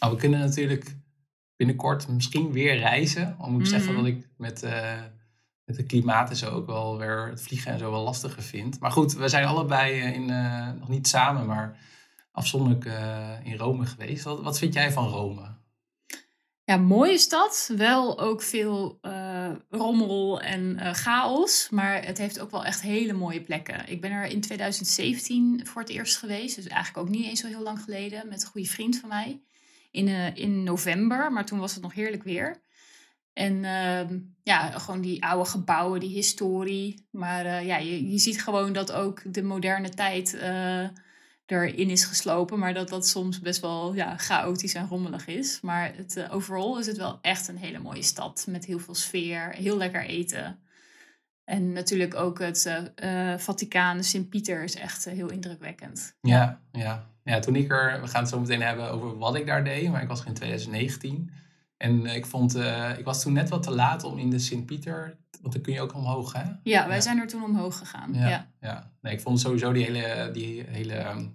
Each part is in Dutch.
Nou, we kunnen natuurlijk binnenkort misschien weer reizen. Al moet ik zeggen Mhm. dat ik met, eh, met het klimaat en zo ook wel weer het vliegen en zo wel lastiger vind. Maar goed, we zijn allebei eh, in, eh, nog niet samen, maar afzonderlijk in Rome geweest. Wat, wat vind jij van Rome? Ja, mooie stad. Wel ook veel rommel en chaos. Maar het heeft ook wel echt hele mooie plekken. Ik ben er in 2017 voor het eerst geweest. Dus eigenlijk ook niet eens zo heel lang geleden. Met een goede vriend van mij. In, eh, in november. Maar toen was het nog heerlijk weer. En ehm, ja, gewoon die oude gebouwen, die historie. Maar eh, ja, je, je ziet gewoon dat ook de moderne tijd eh, erin is geslopen. Maar dat dat soms best wel ja, chaotisch en rommelig is. Maar het, overal is het wel echt een hele mooie stad. Met heel veel sfeer, heel lekker eten. En natuurlijk ook het Vaticaan, Sint-Pieter is echt heel indrukwekkend. Ja, ja. Ja, toen ik er, we gaan het zo meteen hebben over wat ik daar deed, maar ik was er in 2019. En eh, ik vond, eh, ik was toen net wat te laat om in de Sint-Pieter, want dan kun je ook omhoog, hè? Ja, wij Ja. zijn er toen omhoog gegaan. Ja, Ja. ja. Nee, ik vond sowieso die hele, die hele ehm,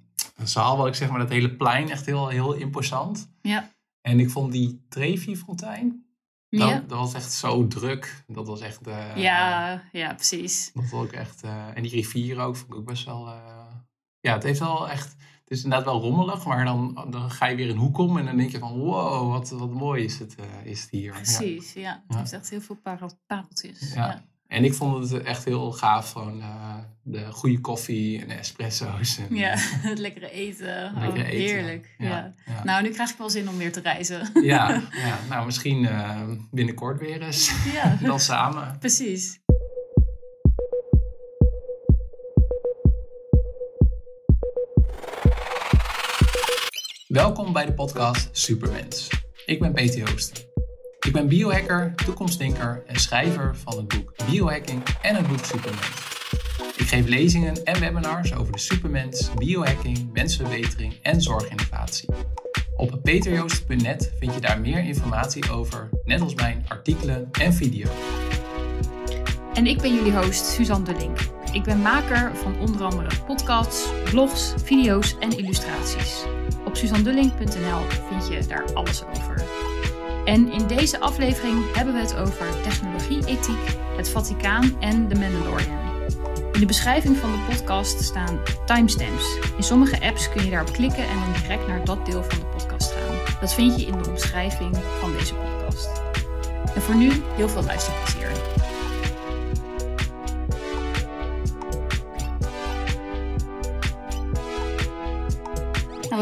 zaal, wat ik zeg maar, dat hele plein echt heel, heel imposant. Ja. En ik vond die Trevi-fontein, dat, Ja. dat was echt zo druk. Dat was echt, eh, Ja, ja, precies. dat was ook echt, en die rivier ook, vond ik ook best wel, ja, het heeft wel echt, is inderdaad wel rommelig, maar dan, dan ga je weer een hoek om en dan denk je van, wow, wat, wat mooi is het, eh, is het hier. Precies, ja. Het heeft echt heel veel parel- pareltjes. Ja. Ja. En ik vond het echt heel gaaf, gewoon eh, de goede koffie en de espresso's. En, Ja, het lekkere eten. Lekker oh, eten. heerlijk. Ja. Nou, nu krijg ik wel zin om weer te reizen. Ja, ja, nou misschien eh, binnenkort weer eens. ja, Dan samen. precies. Welkom bij de podcast Supermens. Ik ben Peter Joosten. Ik ben biohacker, toekomstdenker en schrijver van het boek Biohacking en het boek Supermens. Ik geef lezingen en webinars over de supermens, biohacking, mensverbetering en zorginnovatie. Op peterjoost.net vind je daar meer informatie over, net als mijn artikelen en video. En ik ben jullie host Suzanne de Link. Ik ben maker van onder andere podcasts, blogs, video's en illustraties. Op suzandelink.nl vind je daar alles over. En in deze aflevering hebben we het over technologie-ethiek, het Vaticaan en de Mandalorian. In de beschrijving van de podcast staan timestamps. In sommige apps kun je daarop klikken en dan direct naar dat deel van de podcast gaan. Dat vind je in de omschrijving van deze podcast. En voor nu heel veel luisterplezier.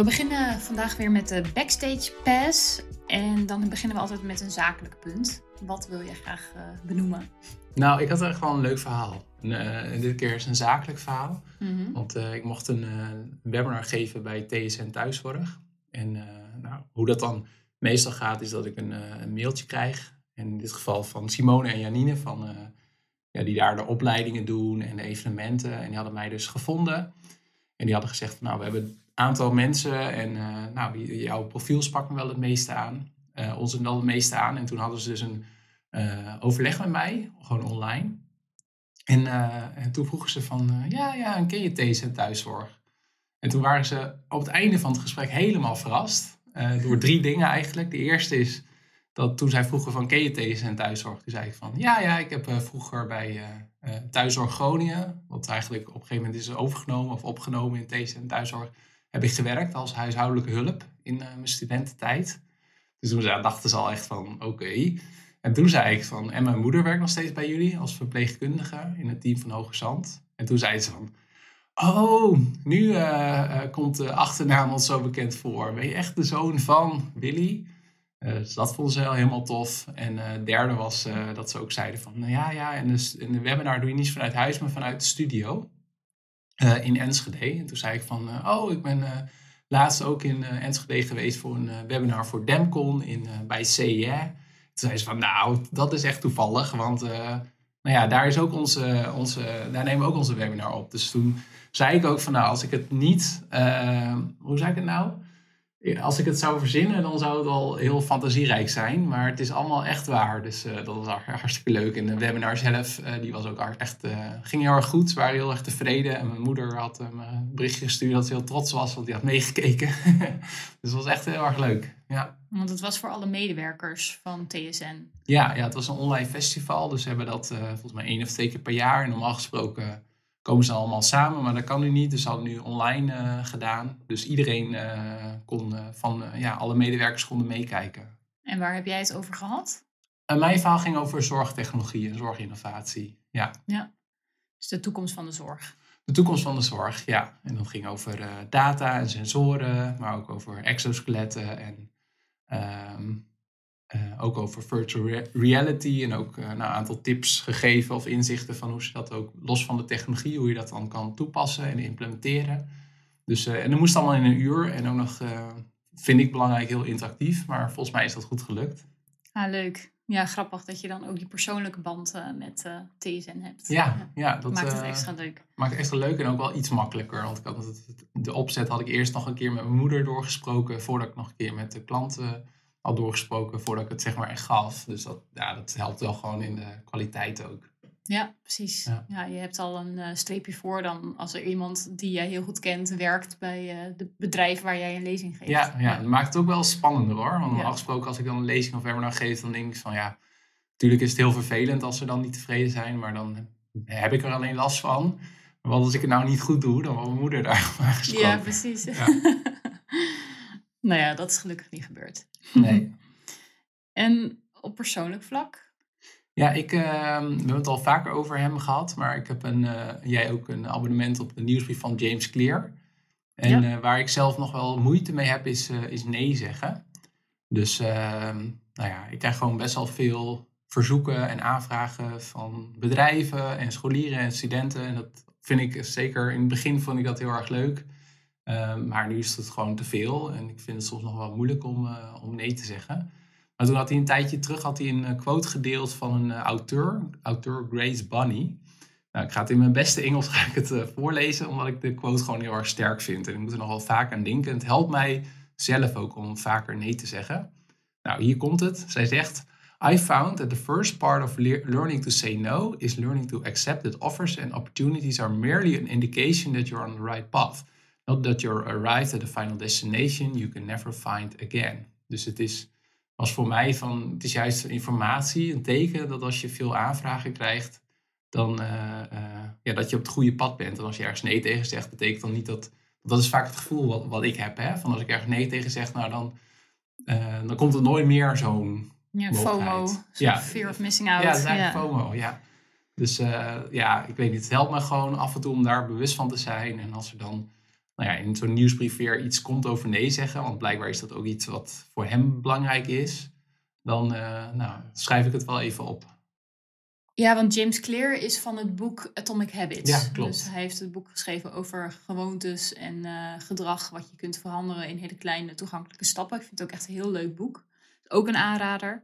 We beginnen vandaag weer met de Backstage Pass. En dan beginnen we altijd met een zakelijk punt. Wat wil je graag eh, benoemen? Nou, ik had echt wel een leuk verhaal. En, eh, dit keer is een zakelijk verhaal. Mhm. Want eh, ik mocht een webinar geven bij TSN Thuiszorg. En nou, hoe dat dan meestal gaat, is dat ik een, een mailtje krijg. En in dit geval van Simone en Janine, van, ja, die daar de opleidingen doen en de evenementen. En die hadden mij dus gevonden. En die hadden gezegd, van, nou, we hebben aantal mensen. En eh, nou, jouw profiel sprak me wel het meeste aan. Eh ons wel het meeste aan. En toen hadden ze dus een eh, overleg met mij, gewoon online. En, en toen vroegen ze van, ja, ja, en ken je TSN Thuiszorg? En toen waren ze op het einde van het gesprek helemaal verrast. door drie dingen eigenlijk. De eerste is dat toen zij vroegen van, ken je TSN Thuiszorg? Toen zei ik van, ja, ja, ik heb vroeger bij Thuiszorg Groningen, wat eigenlijk op een gegeven moment is overgenomen of opgenomen in TSN Thuiszorg, heb ik gewerkt als huishoudelijke hulp in eh, mijn studententijd. Dus toen dachten ze al echt van, oké. En toen zei ik van, en mijn moeder werkt nog steeds bij jullie als verpleegkundige in het team van Hoge Zand. En toen zei ze van, oh, nu eh, eh, komt de achternaam ons zo bekend voor. Ben je echt de zoon van Willy? Dus dat vonden ze wel helemaal tof. En het derde was dat ze ook zeiden van, nou ja, ja, en in de webinar doe je niet vanuit huis, maar vanuit de studio eh, in Enschede. En toen zei ik van, eh, oh, ik ben eh, laatst ook in Enschede geweest voor een webinar voor Demcon in, bij CIE. Toen zei ze van, nou, dat is echt toevallig, want nou ja, daar, is ook onze, onze, daar nemen we ook onze webinar op. Dus toen zei ik ook van, nou, als ik het niet, hoe zei ik het nou? Als ik het zou verzinnen, dan zou het al heel fantasierijk zijn. Maar het is allemaal echt waar. Dus uh, dat was hartstikke leuk. En de webinar zelf, uh, die was ook echt, uh, ging heel erg goed. Ze waren heel erg tevreden. En mijn moeder had me een berichtje gestuurd dat ze heel trots was, want die had meegekeken. dus het was echt heel erg leuk. Ja. Want het was voor alle medewerkers van TSN. Ja, ja het was een online festival. Dus we hebben dat volgens mij één of twee keer per jaar. En normaal gesproken komen ze allemaal samen, maar dat kan nu niet. Dus ze hadden nu online uh, gedaan. Dus iedereen uh, kon uh, van ja, alle medewerkers konden meekijken. En waar heb jij het over gehad? mijn verhaal ging over zorgtechnologie en zorginnovatie. Ja. ja. Dus de toekomst van de zorg. De toekomst van de zorg, ja. En dat ging over data en sensoren, maar ook over exoskeletten en ehm, uh, ook over virtual reality en ook uh, nou, een aantal tips gegeven of inzichten van hoe ze dat ook los van de technologie, hoe je dat dan kan toepassen en implementeren. Dus, uh, en dat moest allemaal in een uur en ook nog, vind ik belangrijk, heel interactief, maar volgens mij is dat goed gelukt. Ah, leuk. Ja, grappig dat je dan ook die persoonlijke band met TSN hebt. Ja, ja. dat maakt het extra leuk. Maakt het extra leuk en ook wel iets makkelijker. Want ik had de opzet had ik eerst nog een keer met mijn moeder doorgesproken voordat ik nog een keer met de klanten al doorgesproken voordat ik het zeg maar echt gaf. Dus dat, ja, dat helpt wel gewoon in de kwaliteit ook. Ja, precies. Ja. je hebt al een uh, streepje voor dan als er iemand die jij heel goed kent werkt bij uh, de bedrijf waar jij een lezing geeft. Ja, ja, dat maakt het ook wel spannender hoor. Want normaal gesproken als ik dan een lezing of webinar geef, dan denk ik van ja, natuurlijk is het heel vervelend als ze dan niet tevreden zijn, maar dan heb ik er alleen last van. Maar wat als ik het nou niet goed doe, dan wordt mijn moeder daar gesproken. Ja, precies. Ja. Nou ja, dat is gelukkig niet gebeurd. Nee. en op persoonlijk vlak? Ja, ik, uh, we hebben het al vaker over hem gehad, maar ik heb een, uh, jij ook een abonnement op de nieuwsbrief van James Clear. En ja. uh, waar ik zelf nog wel moeite mee heb, is, eh, is nee zeggen. Dus ehm, nou ja, ik krijg gewoon best wel veel verzoeken en aanvragen van bedrijven en scholieren en studenten. En dat vind ik zeker in het begin vond ik dat heel erg leuk. Ehm, maar nu is het gewoon te veel en ik vind het soms nog wel moeilijk om, uh, om nee te zeggen. Maar toen had hij een tijdje terug had hij een uh, quote gedeeld van een uh, auteur, auteur Grace Bunny. Nou, ik ga het in mijn beste Engels ga ik het voorlezen, omdat ik de quote gewoon heel erg sterk vind. En ik moet er nog wel vaak aan denken. Het helpt mij zelf ook om vaker nee te zeggen. Nou, hier komt het. Zij zegt... I found that the first part of le learning to say no is learning to accept that offers and opportunities are merely an indication that you're on the right path. Not that you're arrived at the final destination you can never find again. Dus het is, was voor mij van, het is juist informatie, een teken dat als je veel aanvragen krijgt, dan uh, uh, ja, dat je op het goede pad bent. En als je ergens nee tegen zegt, betekent dan niet dat, dat is vaak het gevoel wat, wat ik heb. Hè? Van als ik ergens nee tegen zeg, nou dan, uh, dan komt er nooit meer zo'n ja, FOMO, ja. fear of missing out. Ja, dat is eigenlijk ja. FOMO, ja. Dus ja, ik weet niet, het helpt me gewoon af en toe om daar bewust van te zijn. En als er dan nou ja, in zo'n nieuwsbrief weer iets komt over nee zeggen, want blijkbaar is dat ook iets wat voor hem belangrijk is, dan uh, nou, schrijf ik het wel even op. Ja, want James Clear is van het boek Atomic Habits. Ja, klopt. Dus hij heeft het boek geschreven over gewoontes en uh, gedrag wat je kunt veranderen in hele kleine toegankelijke stappen. Ik vind het ook echt een heel leuk boek. Ook een aanrader.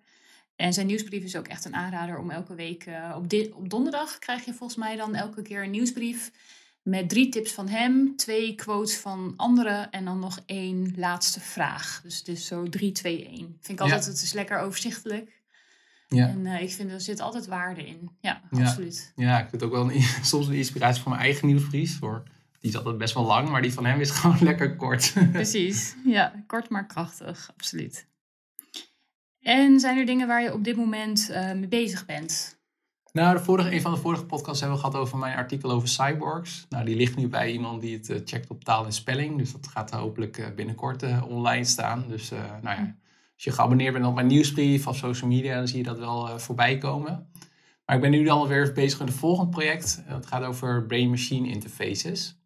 En zijn nieuwsbrief is ook echt een aanrader om elke week. Uh, op, op donderdag krijg je volgens mij dan elke keer een nieuwsbrief met drie tips van hem, twee quotes van anderen en dan nog één laatste vraag. Dus het is zo 3, 2, 1. Vind ik altijd, het is lekker overzichtelijk. Ja. En uh, ik vind er zit altijd waarde in. Ja, ja. absoluut. Ja, ik vind ook wel een, soms een inspiratie voor mijn eigen nieuwsbrief. Voor, die is altijd best wel lang, maar die van hem is gewoon lekker kort. Precies, ja, kort maar krachtig, absoluut. En zijn er dingen waar je op dit moment uh, mee bezig bent? Nou, de vorige, een van de vorige podcasts hebben we gehad over mijn artikel over cyborgs. Nou, die ligt nu bij iemand die het uh, checkt op taal en spelling. Dus dat gaat hopelijk uh, binnenkort uh, online staan. Dus nou ja, als je geabonneerd bent op mijn nieuwsbrief of social media, dan zie je dat wel voorbij komen. Maar ik ben nu dan weer bezig met een volgend project. Dat gaat over brain-machine interfaces.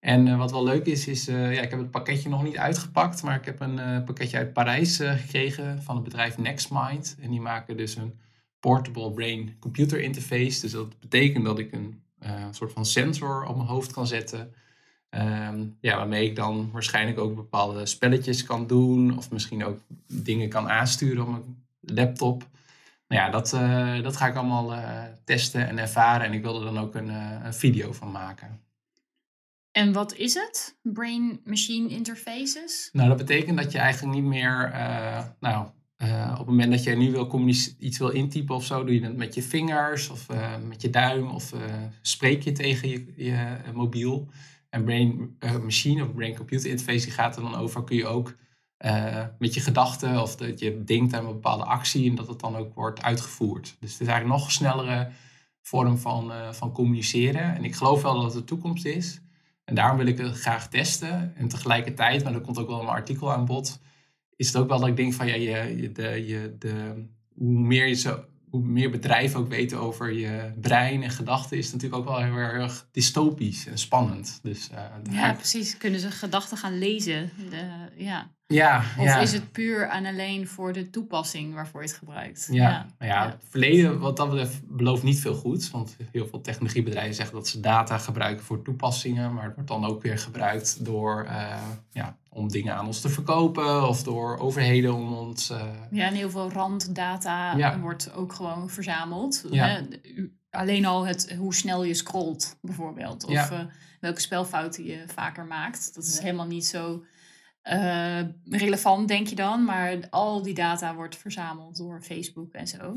En wat wel leuk is, is ja, ik heb het pakketje nog niet uitgepakt, maar ik heb een pakketje uit Parijs gekregen van het bedrijf NextMind. En die maken dus een portable brain computer interface. Dus dat betekent dat ik een uh, soort van sensor op mijn hoofd kan zetten. Um, ja, waarmee ik dan waarschijnlijk ook bepaalde spelletjes kan doen. Of misschien ook dingen kan aansturen op mijn laptop. Nou ja, dat, uh, dat ga ik allemaal uh, testen en ervaren. En ik wil er dan ook een, een video van maken. En wat is het? Brain-machine interfaces? Nou, dat betekent dat je eigenlijk niet meer, nou, uh, op het moment dat je nu wil iets wil intypen of zo, doe je dat met je vingers of uh, met je duim of spreek je tegen je, je mobiel. En brain-machine of brain-computer interface die gaat er dan over, kun je ook met je gedachten of dat je denkt aan een bepaalde actie en dat het dan ook wordt uitgevoerd. Dus het is eigenlijk nog snellere vorm van, van communiceren. En ik geloof wel dat het de toekomst is. En daarom wil ik het graag testen. En tegelijkertijd, maar dat komt ook wel mijn artikel aan bod, is het ook wel dat ik denk van ja, je, de, je, de, hoe meer je zo, hoe meer bedrijven ook weten over je brein en gedachten, is het natuurlijk ook wel heel erg dystopisch en spannend. Dus, uh, ja, precies. Kunnen ze gedachten gaan lezen? De, ja. Ja, of is het puur en alleen voor de toepassing waarvoor je het gebruikt? Ja, ja. Nou ja, het verleden wat dat betreft belooft niet veel goed. Want heel veel technologiebedrijven zeggen dat ze data gebruiken voor toepassingen. Maar het wordt dan ook weer gebruikt door, uh, ja, om dingen aan ons te verkopen. Of door overheden om ons... Uh... Ja, en heel veel randdata wordt ook gewoon verzameld. Hè? Alleen al het, hoe snel je scrolt bijvoorbeeld. Of uh, welke spelfouten je vaker maakt. Dat is helemaal niet zo uh, relevant, denk je dan. Maar al die data wordt verzameld door Facebook en zo.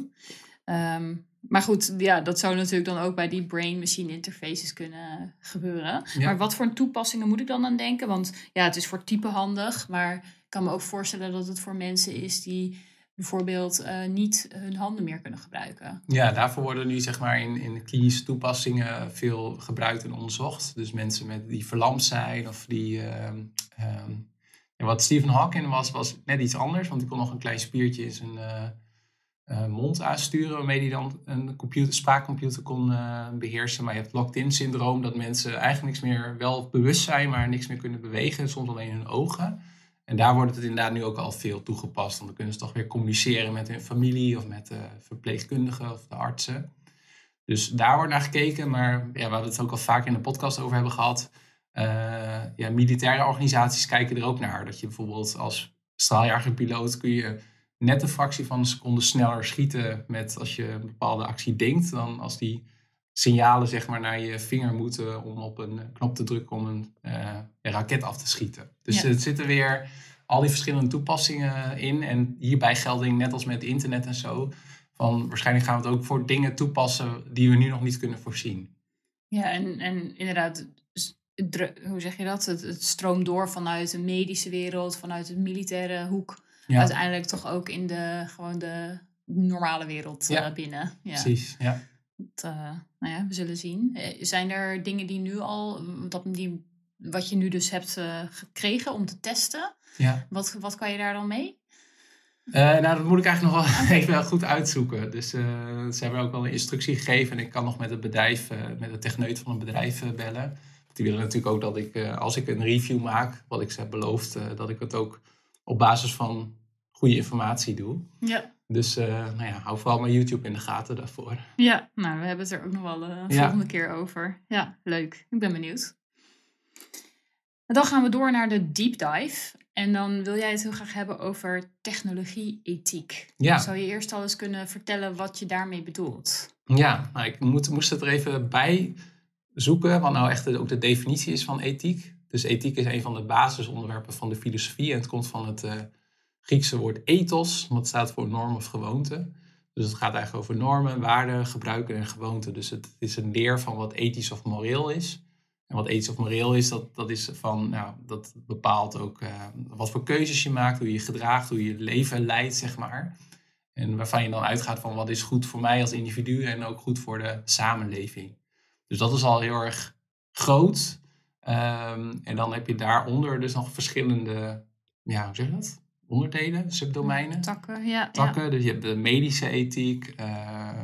Um, maar goed, ja, dat zou natuurlijk dan ook bij die brain-machine interfaces kunnen gebeuren. Maar wat voor toepassingen moet ik dan aan denken? Want ja, het is voor type handig, maar ik kan me ook voorstellen dat het voor mensen is die bijvoorbeeld uh, niet hun handen meer kunnen gebruiken. Ja, daarvoor worden nu zeg maar in, in klinische toepassingen veel gebruikt en onderzocht. Dus mensen met, die verlamd zijn of die uh, en wat Stephen Hawking was, was net iets anders, want hij kon nog een klein spiertje in zijn uh, mond aansturen, waarmee hij dan een computer, spraakcomputer kon uh, beheersen. Maar je hebt locked-in syndroom, dat mensen eigenlijk niks meer wel bewust zijn, maar niks meer kunnen bewegen, soms alleen hun ogen. En daar wordt het inderdaad nu ook al veel toegepast, want dan kunnen ze toch weer communiceren met hun familie of met de verpleegkundigen of de artsen. Dus daar wordt naar gekeken, maar ja, waar we het ook al vaak in de podcast over hebben gehad, uh, ja, militaire organisaties kijken er ook naar. Dat je bijvoorbeeld als straaljagerpiloot kun je net een fractie van een seconde sneller schieten met als je een bepaalde actie denkt dan als die signalen zeg maar naar je vinger moeten om op een knop te drukken om een, uh, raket af te schieten. Dus ja. er zitten weer al die verschillende toepassingen in. En hierbij gelding, net als met internet en zo, van waarschijnlijk gaan we het ook voor dingen toepassen die we nu nog niet kunnen voorzien. Ja, en, en inderdaad, hoe zeg je dat? Het, het stroomt door vanuit de medische wereld, vanuit de militaire hoek. Uiteindelijk toch ook in de, gewoon de normale wereld ja. uh, binnen. Ja. Precies, ja. Dat, uh, nou ja, we zullen zien. Eh, zijn er dingen die nu al, dat, die, wat je nu dus hebt gekregen om te testen? Ja. Wat, wat kan je daar dan mee? nou, dat moet ik eigenlijk nog wel even goed uitzoeken. Dus ze hebben ook wel een instructie gegeven. En ik kan nog met het bedrijf, met de techneut van een bedrijf bellen. Die willen natuurlijk ook dat ik, als ik een review maak, wat ik ze heb beloofd, dat ik het ook op basis van goede informatie doe. Ja. Dus uh, nou ja, hou vooral mijn YouTube in de gaten daarvoor. Ja, nou, we hebben het er ook nog wel de volgende keer over. Ja, leuk. Ik ben benieuwd. En dan gaan we door naar de deep dive. En dan wil jij het heel graag hebben over technologie-ethiek. Ja. Zou je eerst al eens kunnen vertellen wat je daarmee bedoelt? Ja, nou, ik moet, moest het er even bij zoeken wat nou echt ook de definitie is van ethiek. Dus ethiek is een van de basisonderwerpen van de filosofie en het komt van het uh, Griekse woord ethos, wat staat voor norm of gewoonte. Dus het gaat eigenlijk over normen, waarden, gebruiken en gewoonten. Dus het is een leer van wat ethisch of moreel is. En wat ethisch of moreel is, dat, dat is van, nou, dat bepaalt ook uh, wat voor keuzes je maakt, hoe je gedraagt, hoe je leven leidt, zeg maar. En waarvan je dan uitgaat van wat is goed voor mij als individu en ook goed voor de samenleving. Dus dat is al heel erg groot. Um, en dan heb je daaronder dus nog verschillende, ja, hoe zeg je dat? Onderdelen, subdomeinen. Takken, ja. Takken, ja. dus je hebt de medische ethiek, uh,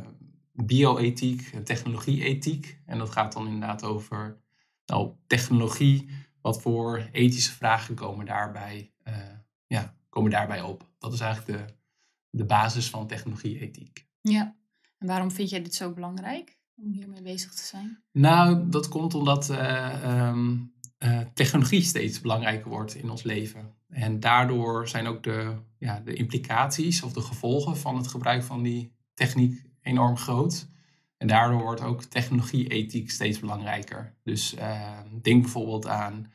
bioethiek technologie-ethiek. En dat gaat dan inderdaad over nou, technologie. Wat voor ethische vragen komen daarbij, uh, ja, komen daarbij op? Dat is eigenlijk de, de basis van technologie-ethiek. Ja, en waarom vind jij dit zo belangrijk? Om hiermee bezig te zijn? Nou, dat komt omdat uh, um, uh, technologie steeds belangrijker wordt in ons leven. En daardoor zijn ook de, ja, de implicaties of de gevolgen van het gebruik van die techniek enorm groot. En daardoor wordt ook technologie-ethiek steeds belangrijker. Dus denk bijvoorbeeld aan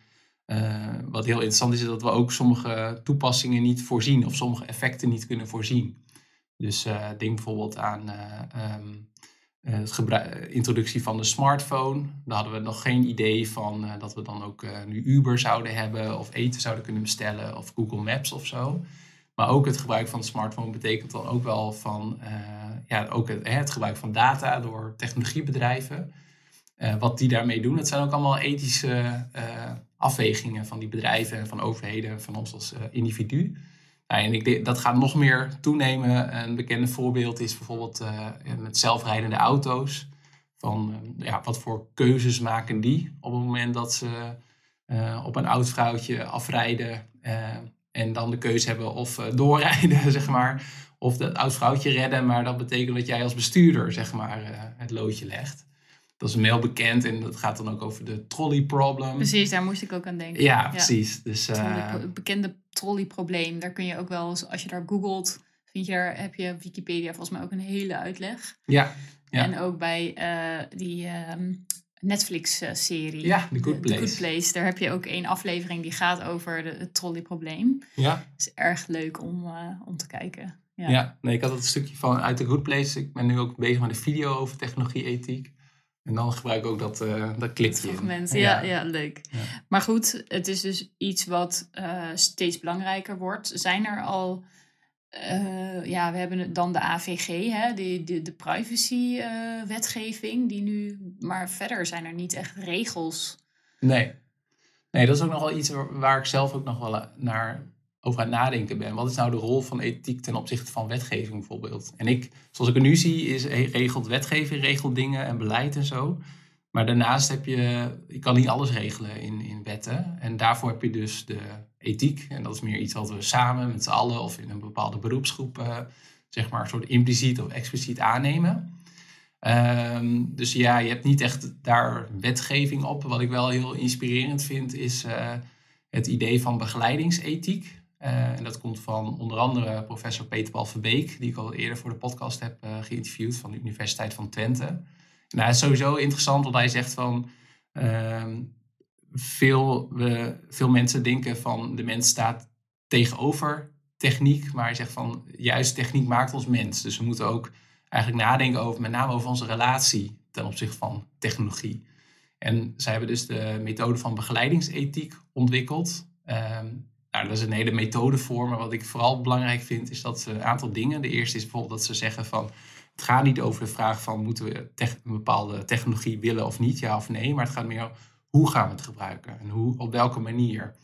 wat heel interessant is, is dat we ook sommige toepassingen niet voorzien of sommige effecten niet kunnen voorzien. Dus denk bijvoorbeeld aan um, de introductie van de smartphone. Daar hadden we nog geen idee van dat we dan ook nu Uber zouden hebben of eten zouden kunnen bestellen of Google Maps of zo. Maar ook het gebruik van de smartphone betekent dan ook wel van ja, ook het, het, gebruik van data door technologiebedrijven. Wat die daarmee doen, dat zijn ook allemaal ethische afwegingen van die bedrijven en van overheden en van ons als individu. En dat gaat nog meer toenemen. Een bekende voorbeeld is bijvoorbeeld met zelfrijdende auto's. Van ja, wat voor keuzes maken die op het moment dat ze op een oud vrouwtje afrijden en dan de keuze hebben of doorrijden, zeg maar. Of dat oud vrouwtje redden. Maar dat betekent dat jij als bestuurder, zeg maar, het loodje legt. Dat is een heel bekend en dat gaat dan ook over de trolley problem. Precies, daar moest ik ook aan denken. Ja, precies. Dus, uh, het bekende trolley probleem. Daar kun je ook wel, als je daar googelt, vind je daar, heb je Wikipedia volgens mij ook een hele uitleg. Ja. ja. En ook bij die ehm, Netflix-serie. Ja, The Good Place. The Good Place. Daar heb je ook één aflevering die gaat over de, het trolleyprobleem. Ja. Het is erg leuk om, uh, om te kijken. Ja. ja, nee, ik had het stukje van uit The Good Place. Ik ben nu ook bezig met een video over technologie-ethiek. En dan gebruik ik ook dat, uh, dat clipje. Dat ja, ja, leuk. Ja. Maar goed, het is dus iets wat uh, steeds belangrijker wordt. Zijn er al uh, ja, we hebben dan de AVG, hè, de, de, de privacy-wetgeving, uh, die nu, maar verder zijn er niet echt regels. Nee. Nee, dat is ook nog wel iets waar ik zelf ook nog wel naar over aan het nadenken ben. Wat is nou de rol van ethiek ten opzichte van wetgeving bijvoorbeeld? En ik, zoals ik het nu zie, is regelt wetgeving, regelt dingen en beleid en zo. Maar daarnaast heb je, je kan niet alles regelen in, in wetten. En daarvoor heb je dus de ethiek. En dat is meer iets wat we samen met z'n allen of in een bepaalde beroepsgroep, uh, zeg maar, een soort impliciet of expliciet aannemen. Um, dus ja, je hebt niet echt daar wetgeving op. Wat ik wel heel inspirerend vind, is uh, het idee van begeleidingsethiek. Uh, en dat komt van onder andere professor Peter Paul Verbeek, die ik al eerder voor de podcast heb geïnterviewd van de Universiteit van Twente. Nou, het is sowieso interessant wat hij zegt van ehm, veel, veel mensen denken van de mens staat tegenover techniek, maar hij zegt van juist techniek maakt ons mens. Dus we moeten ook eigenlijk nadenken over met name over onze relatie ten opzichte van technologie. En zij hebben dus de methode van begeleidingsethiek ontwikkeld. Um, nou, dat is een hele methode voor, maar wat ik vooral belangrijk vind is dat ze een aantal dingen. De eerste is bijvoorbeeld dat ze zeggen van het gaat niet over de vraag van moeten we een bepaalde technologie willen of niet, ja of nee, maar het gaat meer hoe gaan we het gebruiken en hoe, op welke manier.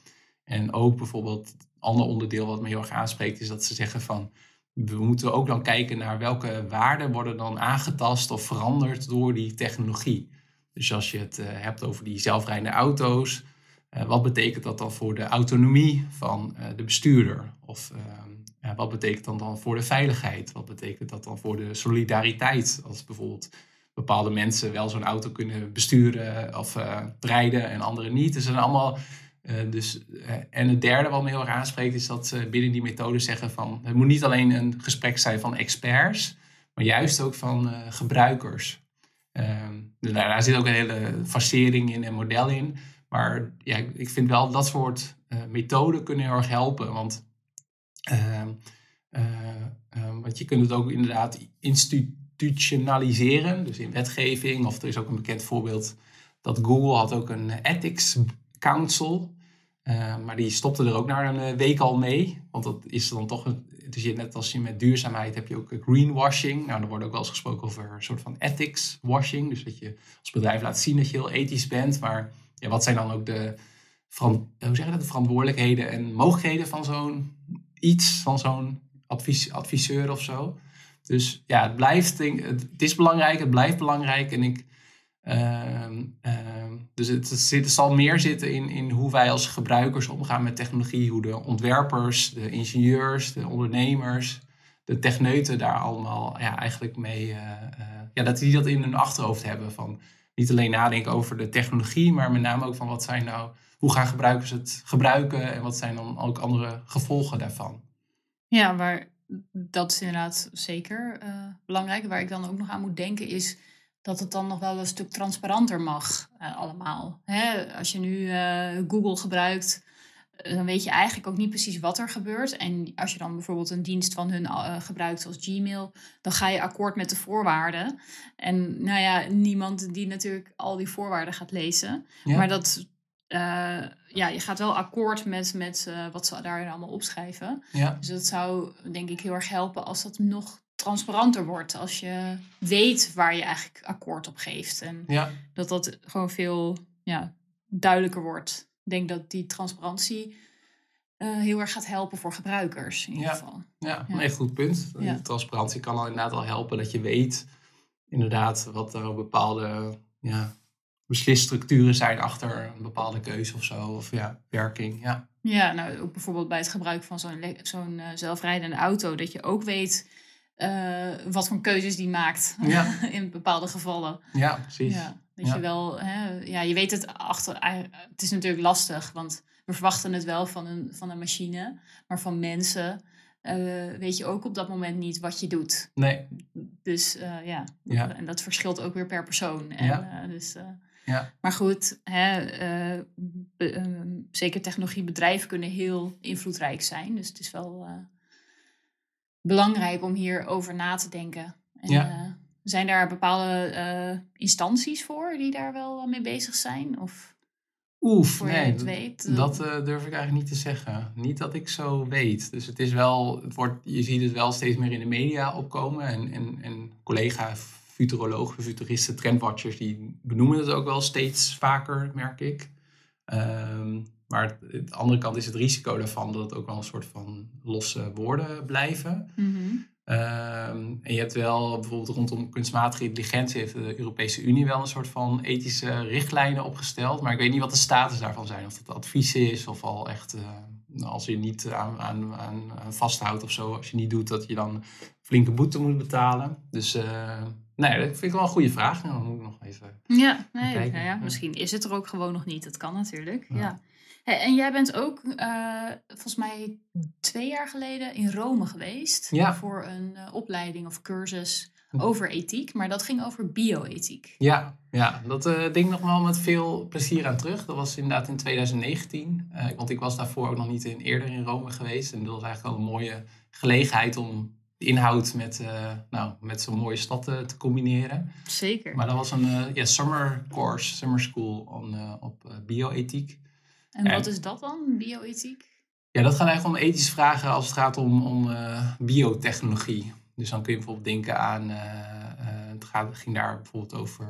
En ook bijvoorbeeld, een ander onderdeel wat me heel erg aanspreekt, is dat ze zeggen van we moeten ook dan kijken naar welke waarden worden dan aangetast of veranderd door die technologie. Dus als je het uh, hebt over die zelfrijdende auto's, wat betekent dat dan voor de autonomie van uh, de bestuurder? Of ehm, wat betekent dat dan voor de veiligheid? Wat betekent dat dan voor de solidariteit? Als bijvoorbeeld bepaalde mensen wel zo'n auto kunnen besturen of rijden en anderen niet. Dus zijn allemaal. Dus, en het derde wat me heel erg aanspreekt is dat ze binnen die methode zeggen van het moet niet alleen een gesprek zijn van experts, maar juist ook van gebruikers. Ehm, dus daar zit ook een hele facering in en model in. Maar ja, ik vind wel dat soort methoden kunnen heel erg helpen. Want, ehm, ehm, want je kunt het ook inderdaad institutionaliseren, dus in wetgeving. Of er is ook een bekend voorbeeld dat Google had ook een ethics council. Uh, maar die stopte er ook na een eh, week al mee. Want dat is dan toch een. Dus je, net als je met duurzaamheid heb je ook greenwashing. Nou, er wordt ook wel eens gesproken over een soort van ethics washing. Dus dat je als bedrijf laat zien dat je heel ethisch bent. Maar wat zijn dan ook de, hoe zeg dat, de verantwoordelijkheden en mogelijkheden van zo'n iets, van zo'n advies, adviseur of zo? Dus ja, het blijft, het is belangrijk, het blijft belangrijk. En ik, uh, uh, dus het, het, zal meer zitten in, in hoe wij als gebruikers omgaan met technologie. Hoe de ontwerpers, de ingenieurs, de ondernemers, de techneuten daar allemaal ja, eigenlijk mee... Uh, ja, dat die dat in hun achterhoofd hebben. Van niet alleen nadenken over de technologie, maar met name ook van wat zijn nou... Hoe gaan gebruikers het gebruiken en wat zijn dan ook andere gevolgen daarvan? Ja, maar dat is inderdaad zeker uh, belangrijk. Waar ik dan ook nog aan moet denken is dat het dan nog wel een stuk transparanter mag uh, allemaal. Hè? Als je nu uh, Google gebruikt, dan weet je eigenlijk ook niet precies wat er gebeurt. En als je dan bijvoorbeeld een dienst van hun uh, gebruikt zoals Gmail, dan ga je akkoord met de voorwaarden. En nou ja, niemand die natuurlijk al die voorwaarden gaat lezen. Ja. Maar dat, ja, je gaat wel akkoord met, met wat ze daar allemaal opschrijven. Ja. Dus dat zou denk ik heel erg helpen als dat nog transparanter wordt. Als je weet waar je eigenlijk akkoord op geeft. En ja. dat dat gewoon veel ja, duidelijker wordt. Ik denk dat die transparantie uh, heel erg gaat helpen voor gebruikers in ieder ja. geval. Ja, ja. Nee, goed punt. Ja. Transparantie kan al inderdaad al helpen dat je weet inderdaad wat er bepaalde ja, beslisstructuren zijn achter een bepaalde keuze of zo. Of ja, werking. Ja, ja nou ook bijvoorbeeld bij het gebruik van zo'n zo'n uh, zelfrijdende auto. Dat je ook weet uh, wat voor keuzes die maakt ja. in bepaalde gevallen. Ja, precies. Ja, dat je wel, hè, ja, je weet het achter. Het is natuurlijk lastig, want we verwachten het wel van een, van een machine, maar van mensen uh, weet je ook op dat moment niet wat je doet. Nee. Dus uh, ja. ja, en dat verschilt ook weer per persoon. En, ja. dus, ja. Maar goed, hè, be, zeker technologiebedrijven kunnen heel invloedrijk zijn. Dus het is wel belangrijk om hierover na te denken. En, ja. Zijn daar bepaalde uh, instanties voor die daar wel mee bezig zijn? Of Oef, voor nee, het weet? dat uh, durf ik eigenlijk niet te zeggen. Niet dat ik zo weet. Dus het is wel, het wordt, je ziet het wel steeds meer in de media opkomen. En, en, en collega futurologen, futuristen, trendwatchers, die benoemen het ook wel steeds vaker, merk ik. Um, maar aan de andere kant is het risico daarvan dat het ook wel een soort van losse woorden blijven. Mm -hmm. Um, en je hebt wel bijvoorbeeld rondom kunstmatige intelligentie heeft de Europese Unie wel een soort van ethische richtlijnen opgesteld. Maar ik weet niet wat de status daarvan zijn. Of dat advies is of al echt uh, als je niet aan, aan, aan, vasthoudt of zo. Als je niet doet dat je dan flinke boete moet betalen. Dus uh, nee, dat vind ik wel een goede vraag. Dan moet ik nog even ja, nee, nou ja, misschien is het er ook gewoon nog niet. Dat kan natuurlijk, ja. ja. En jij bent ook uh, volgens mij twee jaar geleden in Rome geweest ja. voor een uh, opleiding of cursus over ethiek, maar dat ging over bioethiek. Ja, ja dat uh, denk ik nog wel met veel plezier aan terug. Dat was inderdaad in 2019, want ik was daarvoor ook nog niet in, eerder in Rome geweest. En dat was eigenlijk wel een mooie gelegenheid om de inhoud met, nou, met zo'n mooie stad te combineren. Zeker. Maar dat was een ja, summer course, summer school on, op bioethiek. En wat is dat dan, bioethiek? Ja, dat gaat eigenlijk om ethische vragen als het gaat om, om uh, biotechnologie. Dus dan kun je bijvoorbeeld denken aan, uh, uh, het, gaat, ging daar bijvoorbeeld over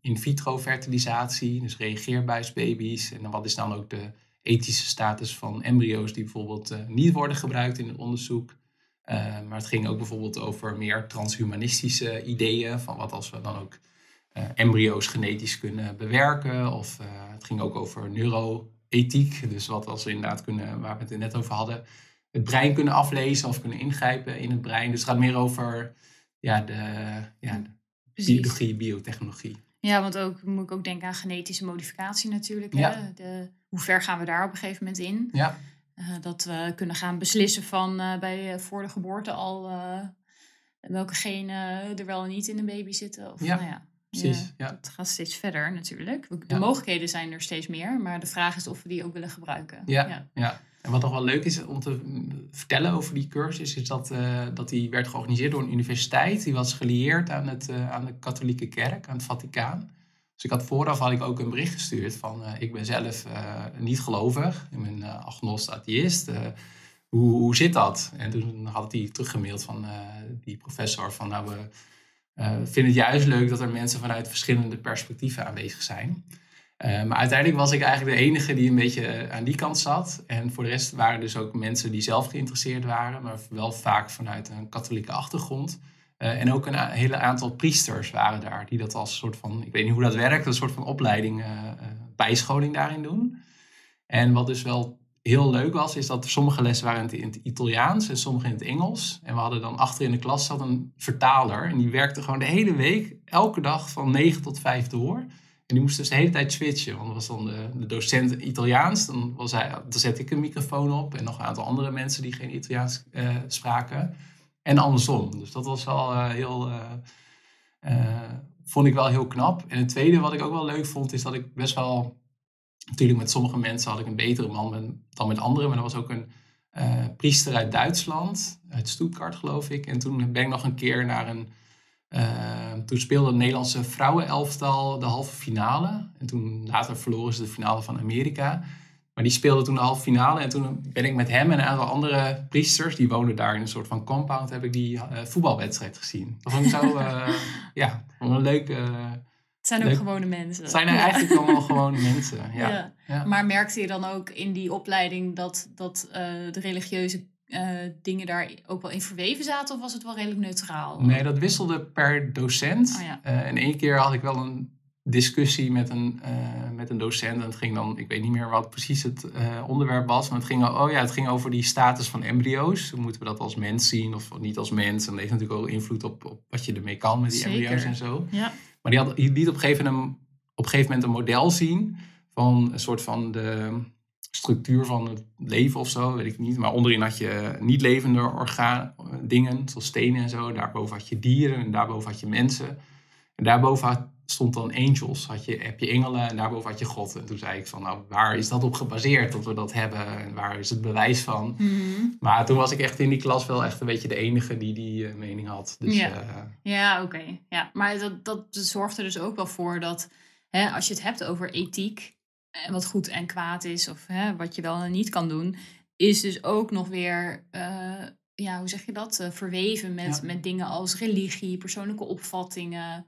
in vitro fertilisatie, dus reageerbuisbaby's. En dan wat is dan ook de ethische status van embryo's die bijvoorbeeld niet worden gebruikt in het onderzoek. maar het ging ook bijvoorbeeld over meer transhumanistische ideeën, van wat als we dan ook embryo's genetisch kunnen bewerken. Of het ging ook over neuro ethiek. Dus wat als we inderdaad kunnen, waar we het net over hadden, het brein kunnen aflezen of kunnen ingrijpen in het brein. Dus het gaat meer over ja, de, ja, de biologie, biotechnologie. Ja, want ook moet ik ook denken aan genetische modificatie natuurlijk. Ja. Hè? De, hoe ver gaan we daar op een gegeven moment in? Ja. Uh, dat we kunnen gaan beslissen van uh, bij, uh, voor de geboorte al welke genen er wel en niet in een baby zitten. Of, ja. Nou ja, Precies, ja. Het gaat steeds verder natuurlijk. De mogelijkheden zijn er steeds meer, maar de vraag is of we die ook willen gebruiken. Ja, ja. En wat nog wel leuk is om te vertellen over die cursus, is dat, eh, dat die werd georganiseerd door een universiteit. Die was gelieerd aan, het, eh, aan de katholieke kerk, aan het Vaticaan. Dus ik had vooraf had ik ook een bericht gestuurd van eh, ik ben zelf niet gelovig. Ik ben agnost atheïst. Hoe, hoe zit dat? En toen had hij teruggemaild van die professor van nou we uh, vinden het juist leuk dat er mensen vanuit verschillende perspectieven aanwezig zijn. Uh, maar uiteindelijk was ik eigenlijk de enige die een beetje aan die kant zat. En voor de rest waren dus ook mensen die zelf geïnteresseerd waren, maar wel vaak vanuit een katholieke achtergrond. En ook een hele aantal priesters waren daar, die dat als soort van, ik weet niet hoe dat werkt, een soort van opleiding, bijscholing daarin doen. En wat dus wel heel leuk was, is dat sommige lessen waren in het Italiaans en sommige in het Engels. En we hadden dan achter in de klas zat een vertaler. En die werkte gewoon de hele week, elke dag van 9 tot 5 door. En die moest dus de hele tijd switchen. Want was dan de, docent Italiaans. Dan, was hij, dan zette ik een microfoon op. En nog een aantal andere mensen die geen Italiaans uh, spraken. En andersom. Dus dat was wel uh, heel... Uh, vond ik wel heel knap. En het tweede wat ik ook wel leuk vond, is dat ik best wel... Natuurlijk met sommige mensen had ik een betere man dan met anderen. Maar er was ook een priester uit Duitsland, uit Stuttgart geloof ik. En toen ben ik nog een keer naar een Ehm, toen speelde het Nederlandse vrouwenelftal de halve finale. En toen later verloren ze de finale van Amerika. Maar die speelde toen de halve finale. En toen ben ik met hem en een aantal andere priesters, die woonden daar in een soort van compound, heb ik die uh, voetbalwedstrijd gezien. Dat vond ik zo, uh, ja, een leuke... het zijn ook gewone mensen. Het zijn eigenlijk allemaal gewone mensen, ja. ja. Maar merkte je dan ook in die opleiding dat, dat uh, de religieuze uh, dingen daar ook wel in verweven zaten? Of was het wel redelijk neutraal? Nee, dat wisselde per docent. Oh, ja. uh, en één keer had ik wel een discussie met een, uh, met een docent. En het ging dan, ik weet niet meer wat precies het onderwerp was. Maar het ging, oh ja, het ging over die status van embryo's. Moeten we dat als mens zien of niet als mens? En dat heeft natuurlijk ook invloed op, op wat je ermee kan met die Zeker. embryo's en zo. Ja. Maar die, had, die liet op een, gegeven moment, op een gegeven moment een model zien van een soort van de structuur van het leven of zo, weet ik niet. Maar onderin had je niet levende orgaan, dingen, zoals stenen en zo. Daarboven had je dieren en daarboven had je mensen. En daarboven stond dan angels, had je, heb je engelen en daarboven had je God. En toen zei ik van, nou, waar is dat op gebaseerd dat we dat hebben? En waar is het bewijs van? Mhm. Maar toen was ik echt in die klas wel echt een beetje de enige die die uh, mening had. Dus, ja, uh, ja oké. Ja, maar dat, dat zorgt er dus ook wel voor dat, hè, als je het hebt over ethiek en wat goed en kwaad is, of hè, wat je wel en niet kan doen, is dus ook nog weer, uh, ja, hoe zeg je dat, verweven met, met dingen als religie, persoonlijke opvattingen.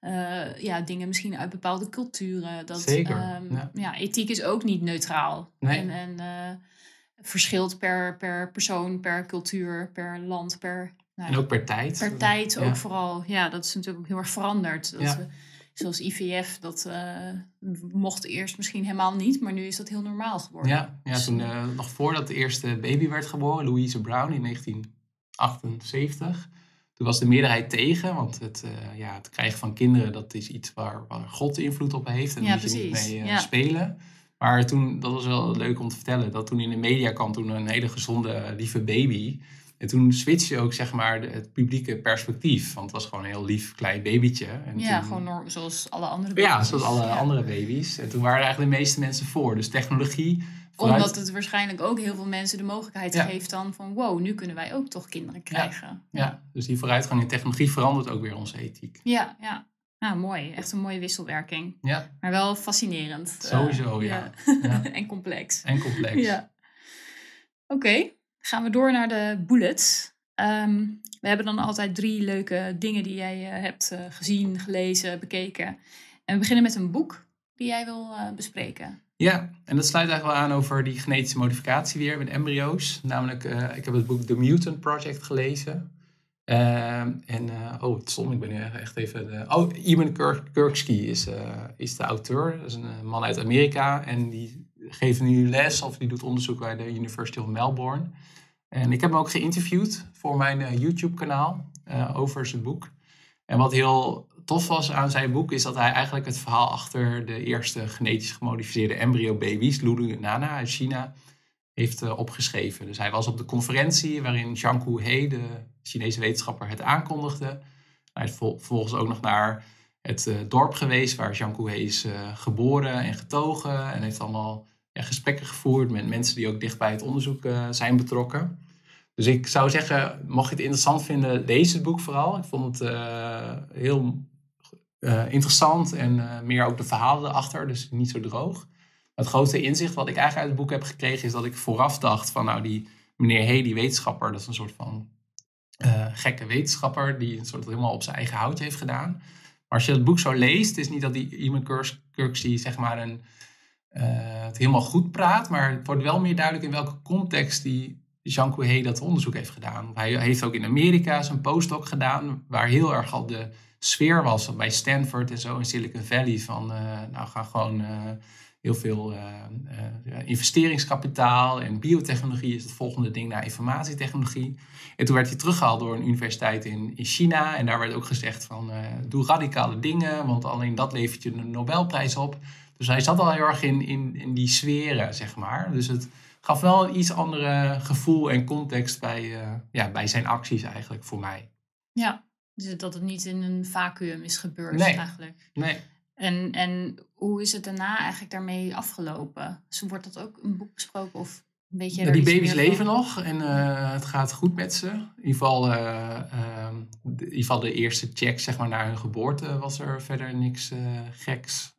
Uh, ja, dingen misschien uit bepaalde culturen. Dat, Zeker. Um, ja. ja. ethiek is ook niet neutraal. Nee. En, en verschilt per, per persoon, per cultuur, per land, per... Nou, en ook per tijd. Per tijd ook vooral. Ja, dat is natuurlijk ook heel erg veranderd. Dat we, zoals IVF, dat uh, mocht eerst misschien helemaal niet, maar nu is dat heel normaal geworden. Ja, ja toen nog voordat de eerste baby werd geboren, Louise Brown in 1978, toen was de meerderheid tegen, want het, uh, ja, het krijgen van kinderen, dat is iets waar, waar God invloed op heeft en daar moet je niet mee ja. spelen. Maar toen, dat was wel leuk om te vertellen, dat toen in de media kwam toen een hele gezonde, lieve baby. En toen switchte ook zeg maar het publieke perspectief. Want het was gewoon een heel lief klein babytje. En ja, gewoon zoals alle andere baby's. Ja, zoals alle andere baby's. En toen waren er eigenlijk de meeste mensen voor. Dus technologie... Omdat het waarschijnlijk ook heel veel mensen de mogelijkheid geeft dan van... wow, nu kunnen wij ook toch kinderen krijgen. Ja, ja. dus die vooruitgang in technologie verandert ook weer onze ethiek. Ja, ja. Nou, mooi. Echt een mooie wisselwerking. Ja. Maar wel fascinerend. Sowieso, ja. ja. en complex. En complex. Ja. Oké gaan we door naar de bullets. Ehm, we hebben dan altijd drie leuke dingen die jij uh, hebt uh, gezien, gelezen, bekeken. En we beginnen met een boek die jij wil bespreken. Ja, en dat sluit eigenlijk wel aan over die genetische modificatie weer met embryo's. Namelijk, ik heb het boek The Mutant Project gelezen. Ehm, en, oh, het stond, ik ben nu echt even... Oh, Iman Kirksky is, is de auteur. Dat is een man uit Amerika en die geeft nu les of die doet onderzoek bij de University of Melbourne. En ik heb hem ook geïnterviewd voor mijn uh, YouTube-kanaal uh, over zijn boek. En wat heel tof was aan zijn boek is dat hij eigenlijk het verhaal achter de eerste genetisch gemodificeerde embryo-baby's, Lulu Nana uit China, heeft uh, opgeschreven. Dus hij was op de conferentie waarin Zhang He, de Chinese wetenschapper, het aankondigde. Hij is vervolgens ook nog naar het dorp geweest waar Zhang He is geboren en getogen. En heeft allemaal ja, gesprekken gevoerd met mensen die ook dicht bij het onderzoek zijn betrokken. Dus ik zou zeggen, mocht je het interessant vinden, lees het boek vooral. Ik vond het heel uh, interessant en meer ook de verhalen erachter, dus niet zo droog. Het grootste inzicht wat ik eigenlijk uit het boek heb gekregen is dat ik vooraf dacht van nou die meneer Hey, die wetenschapper, dat is een soort van gekke wetenschapper die een soort helemaal op zijn eigen houtje heeft gedaan. Maar als je het boek zo leest, is niet dat die Iman Kirksey zeg maar een het helemaal goed praat, maar het wordt wel meer duidelijk in welke context die Jean Coué dat onderzoek heeft gedaan. Hij heeft ook in Amerika zijn postdoc gedaan, waar heel erg al de sfeer was bij Stanford en zo in Silicon Valley van, uh, nou gaan gewoon uh, heel veel investeringskapitaal en biotechnologie is het volgende ding naar informatietechnologie. En toen werd hij teruggehaald door een universiteit in, in China en daar werd ook gezegd van doe radicale dingen, want alleen dat levert je een Nobelprijs op. Dus hij zat al heel erg in, in, in die sferen, zeg maar. Dus het gaf wel een iets andere gevoel en context bij, ja, bij zijn acties eigenlijk voor mij. Ja, dat het niet in een vacuüm is gebeurd Nee. eigenlijk. Nee. En, en hoe is het daarna eigenlijk daarmee afgelopen? Dus wordt dat ook een boek besproken of weet je Ja, er die baby's van? leven nog en eh, het gaat goed met ze. In ieder geval, eh, ehm, de, in ieder geval de eerste check zeg maar, naar hun geboorte was er verder niks eh, geks.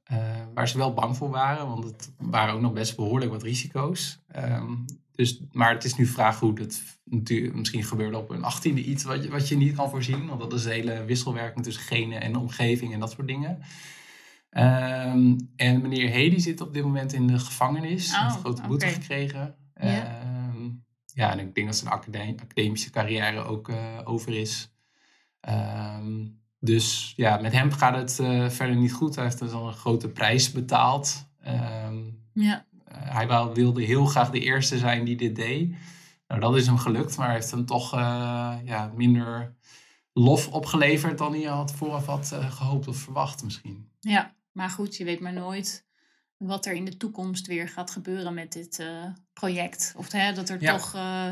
waar ze wel bang voor waren, want het waren ook nog best behoorlijk wat risico's. Ehm, dus, maar het is nu vraag hoe het natuurlijk misschien gebeurde op een achttiende iets wat je, wat je niet kan voorzien. Want dat is de hele wisselwerking tussen genen en omgeving en dat soort dingen. Ehm, en meneer Hedy zit op dit moment in de gevangenis. Hij Oh, heeft een grote boete gekregen. Ja. En ik denk dat zijn academ- academische carrière ook eh, over is. Ehm, dus ja, met hem gaat het eh, verder niet goed. Hij heeft dus al een grote prijs betaald. Ehm, Ja, eh, hij wou, wilde heel graag de eerste zijn die dit deed. Nou, dat is hem gelukt, maar hij heeft hem toch ja, minder lof opgeleverd dan hij had vooraf had eh, gehoopt of verwacht misschien. ja, maar goed, je weet maar nooit wat er in de toekomst weer gaat gebeuren met dit eh, project. Of hè, dat er Ja. toch eh,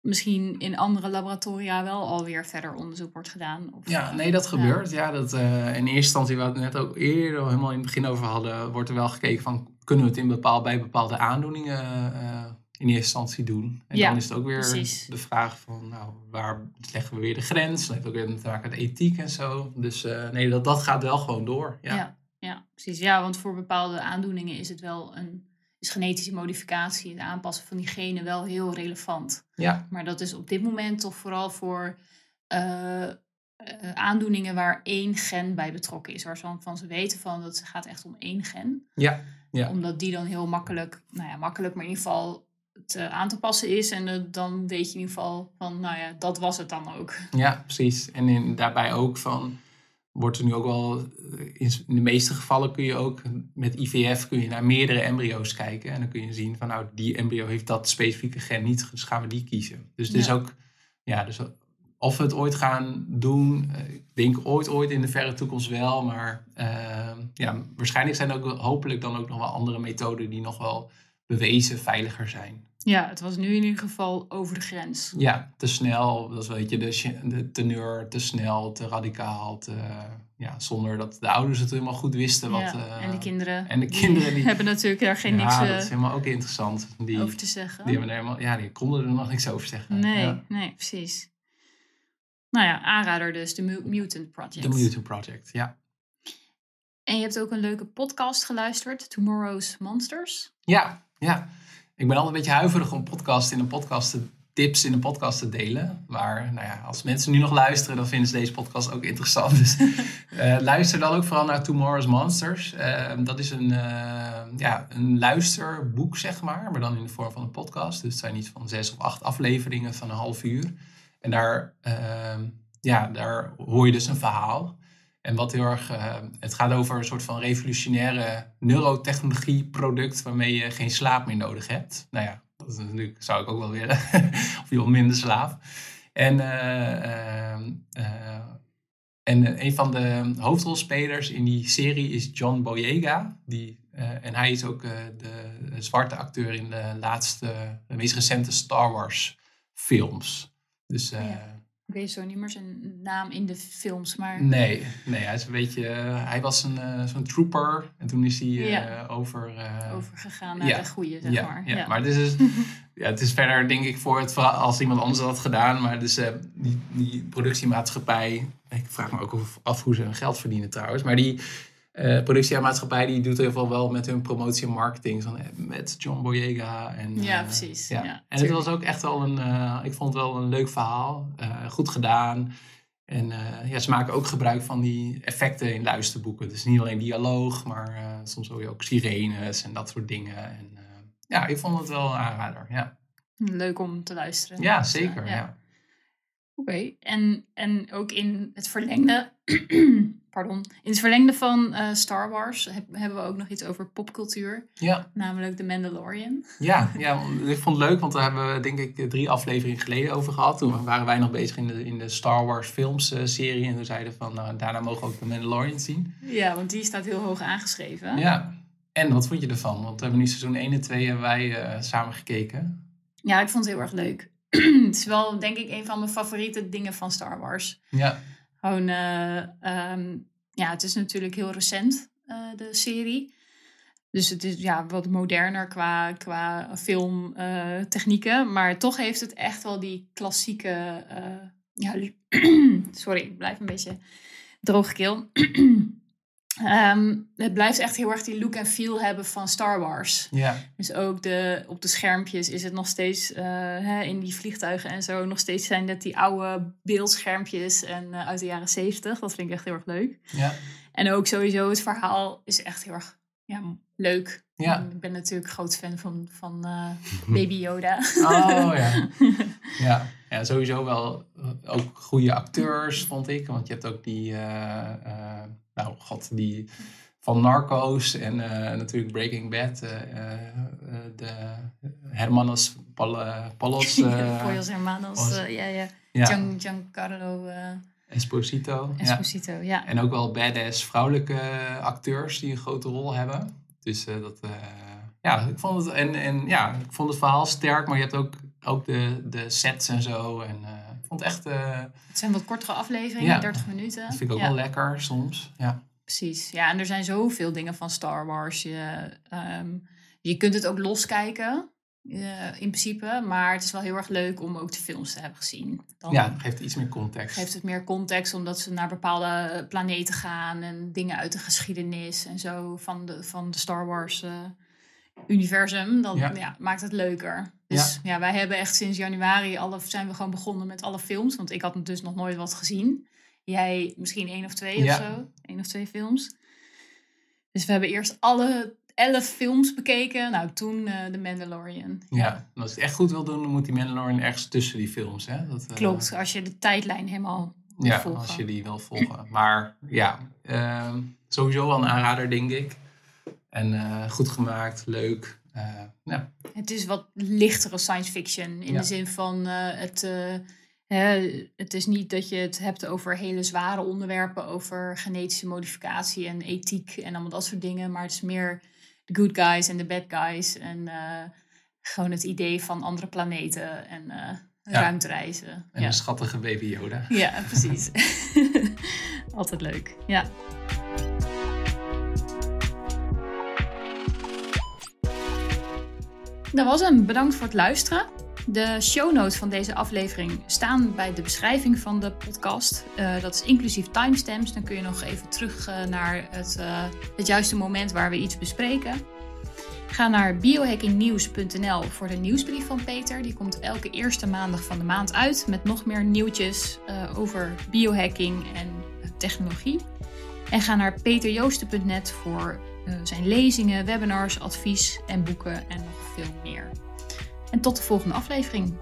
misschien in andere laboratoria wel alweer verder onderzoek wordt gedaan. Of, Ja, eh, nee, dat gebeurt. Ja, dat, in eerste instantie, waar we het net ook eerder al helemaal in het begin over hadden, wordt er wel gekeken van, kunnen we het in bepaal, bij bepaalde aandoeningen in eerste instantie doen? En Ja, dan is het ook weer precies. de vraag van, nou, waar leggen we weer de grens? Dat heeft ook weer te maken met ethiek en zo. Dus nee, dat, dat gaat wel gewoon door. Ja. Ja. Precies. Ja, want voor bepaalde aandoeningen is het wel een is genetische modificatie, het aanpassen van die genen wel heel relevant. ja. Maar dat is op dit moment toch vooral voor eh, eh, aandoeningen waar één gen bij betrokken is. Waarvan van ze weten van dat het gaat echt om één gen. Ja, ja. Omdat die dan heel makkelijk, nou ja, makkelijk, maar in ieder geval te aan te passen is. En eh, dan weet je in ieder geval van, nou ja, dat was het dan ook. Ja, precies. En in, daarbij ook van, wordt er nu ook wel, eh, in, de meeste gevallen kun je ook met IVF kun je naar meerdere embryo's kijken. En dan kun je zien van, nou, die embryo heeft dat specifieke gen niet, dus gaan we die kiezen. Dus het is ook, ja, dus of we het ooit gaan doen, eh, ik denk ooit, ooit in de verre toekomst wel. Maar eh, ja, waarschijnlijk zijn er ook hopelijk dan ook nog wel andere methoden die nog wel bewezen veiliger zijn. Ja, het was nu in ieder geval over de grens. Ja, te snel, dat is weet je, de, de teneur, te snel, te radicaal, te, ja, zonder dat de ouders het helemaal goed wisten. Wat, ja. eh, en de kinderen, en de kinderen die- hebben natuurlijk daar geen ja, niks dat eh, is helemaal ook interessant. Die, over te zeggen. die, hebben er helemaal, ja, die konden er nog niks over zeggen. Nee, Ja. nee, precies. Nou ja, aanrader dus, de Mu- Mutant Project. The Mutant Project, ja. En je hebt ook een leuke podcast geluisterd, Tomorrow's Monsters. Ja, ja. Ik ben altijd een beetje huiverig om podcast in een podcast te, tips in een podcast te delen. Maar nou ja, als mensen nu nog luisteren, dan vinden ze deze podcast ook interessant. Dus eh, luister dan ook vooral naar Tomorrow's Monsters. Eh, dat is een, eh, ja, een luisterboek, zeg maar, maar dan in de vorm van een podcast. Dus het zijn iets van zes of acht afleveringen van een half uur. En daar, ja, daar hoor je dus een verhaal. En wat heel erg, eh, het gaat over een soort van revolutionaire neurotechnologie product waarmee je geen slaap meer nodig hebt. Nou ja, dat is natuurlijk, zou ik ook wel willen. of je wil minder slaap. En, eh, eh, eh, en een van de hoofdrolspelers in die serie is John Boyega. Die, en hij is ook de zwarte acteur in de laatste, de meest recente Star Wars films. Dus Ja. Ik weet zo niet meer zijn naam in de films, maar Nee, nee, hij is een beetje. eh, hij was een eh, zo'n trooper en toen is hij Ja. over. overgegaan naar ja. de goede, zeg ja, maar. ja, maar het is, ja, het is verder, denk ik, voor het verhaal als iemand anders dat had gedaan. Maar dus die, die productiemaatschappij. Ik vraag me ook af- af hoe ze hun geld verdienen trouwens. Maar die eh productiemaatschappij die doet heel veel wel met hun promotie en marketing. Van, met John Boyega. En, Ja, eh, precies. Ja. Ja, en het was ook echt wel een. eh, ik vond het wel een leuk verhaal. goed gedaan. En ja, ze maken ook gebruik van die effecten in luisterboeken. Dus niet alleen dialoog, maar soms hoor je ook sirenes en dat soort dingen. En ja, ik vond het wel een aanrader. Ja, Leuk om te luisteren. ja zeker. Ja. Oké, en, en ook in het verlengde, pardon, in het verlengde van eh, Star Wars heb- hebben we ook nog iets over popcultuur, Ja, namelijk The Mandalorian. ja, ja, ik vond het leuk, want daar hebben we denk ik drie afleveringen geleden over gehad. Toen waren wij nog bezig in de, in de Star Wars films eh, serie. En toen zeiden van, nou, daarna mogen we ook de Mandalorian zien. Ja, want die staat heel hoog aangeschreven. Ja, en wat vond je ervan? Want we hebben nu seizoen 1 en 2 hebben wij eh, samen gekeken. Ja, ik vond het heel erg leuk. het is wel, denk ik, een van mijn favoriete dingen van Star Wars. Ja, Gewoon, eh, ehm, ja, het is natuurlijk heel recent, eh, de serie. Dus het is ja, wat moderner qua, qua filmtechnieken. maar toch heeft het echt wel die klassieke... eh, ja, sorry, ik blijf een beetje droge keel. Ehm, het blijft echt heel erg die look en feel hebben van Star Wars. Ja, Dus ook de, op de schermpjes is het nog steeds, eh, hè, in die vliegtuigen en zo, nog steeds zijn dat die oude beeldschermpjes en, eh, uit de jaren zeventig. Dat vind ik echt heel erg leuk. ja, En ook sowieso het verhaal is echt heel erg ja, leuk. Ja. Ik ben natuurlijk groot fan van, van eh, Baby Yoda. Oh ja. ja. Ja, sowieso wel ook goede acteurs, vond ik. Want je hebt ook die, nou god, die van Narcos en eh, natuurlijk Breaking Bad. eh, eh, de Hermanos Pal Palos. Pollos Hermanos, ja, ja. Gian, Giancarlo eh, Esposito. Ja. Esposito, ja. En ook wel badass vrouwelijke acteurs die een grote rol hebben. Dus dat, ja, ik vond het, en, en ja, ik vond het verhaal sterk, maar je hebt ook, ook de, de sets en zo. En vond het echt, eh, Het zijn wat kortere afleveringen, Ja. 30 minuten. dat vind ik ook wel lekker soms. Ja, Precies, ja, en er zijn zoveel dingen van Star Wars. Je, ehm, je kunt het ook loskijken, eh, in principe, maar het is wel heel erg leuk om ook de films te hebben gezien. Dan ja geeft iets meer context. geeft het meer context, omdat ze naar bepaalde planeten gaan en dingen uit de geschiedenis en zo van de, van de Star Wars eh, universum. Dan Ja. ja. maakt het leuker. Dus ja. wij hebben echt sinds januari alle, zijn we gewoon begonnen met alle films, want ik had dus nog nooit wat gezien. Jij misschien één of twee Ja. of zo. Eén of twee films. Dus we hebben eerst alle elf films bekeken. Nou, toen eh The Mandalorian. Ja, en als je het echt goed wil doen, dan moet die Mandalorian ergens tussen die films. Hè? Dat, eh, Klopt, als je de tijdlijn helemaal Ja, volgen. als je die wil volgen. Maar ja, ehm, sowieso wel een aanrader, denk ik. En eh, goed gemaakt, leuk. Eh, ja, Het is wat lichtere science fiction. In Ja. de zin van eh, het, hè, het is niet dat je het hebt over hele zware onderwerpen. Over genetische modificatie en ethiek en allemaal dat soort dingen. Maar het is meer de good guys en de bad guys. En gewoon het idee van andere planeten en eh, Ja. ruimtereizen. en ja. een schattige baby Yoda. ja, precies. Altijd leuk. Ja. Dat was hem. Bedankt voor het luisteren. De show notes van deze aflevering staan bij de beschrijving van de podcast. Eh, dat is inclusief timestamps. Dan kun je nog even terug eh, naar het, eh, het juiste moment waar we iets bespreken. Ga naar biohackingnieuws.nl voor de nieuwsbrief van Peter. Die komt elke eerste maandag van de maand uit met nog meer nieuwtjes over biohacking en technologie. En ga naar peterjoosten.net voor zijn lezingen, webinars, advies en boeken en nog veel meer. En tot de volgende aflevering.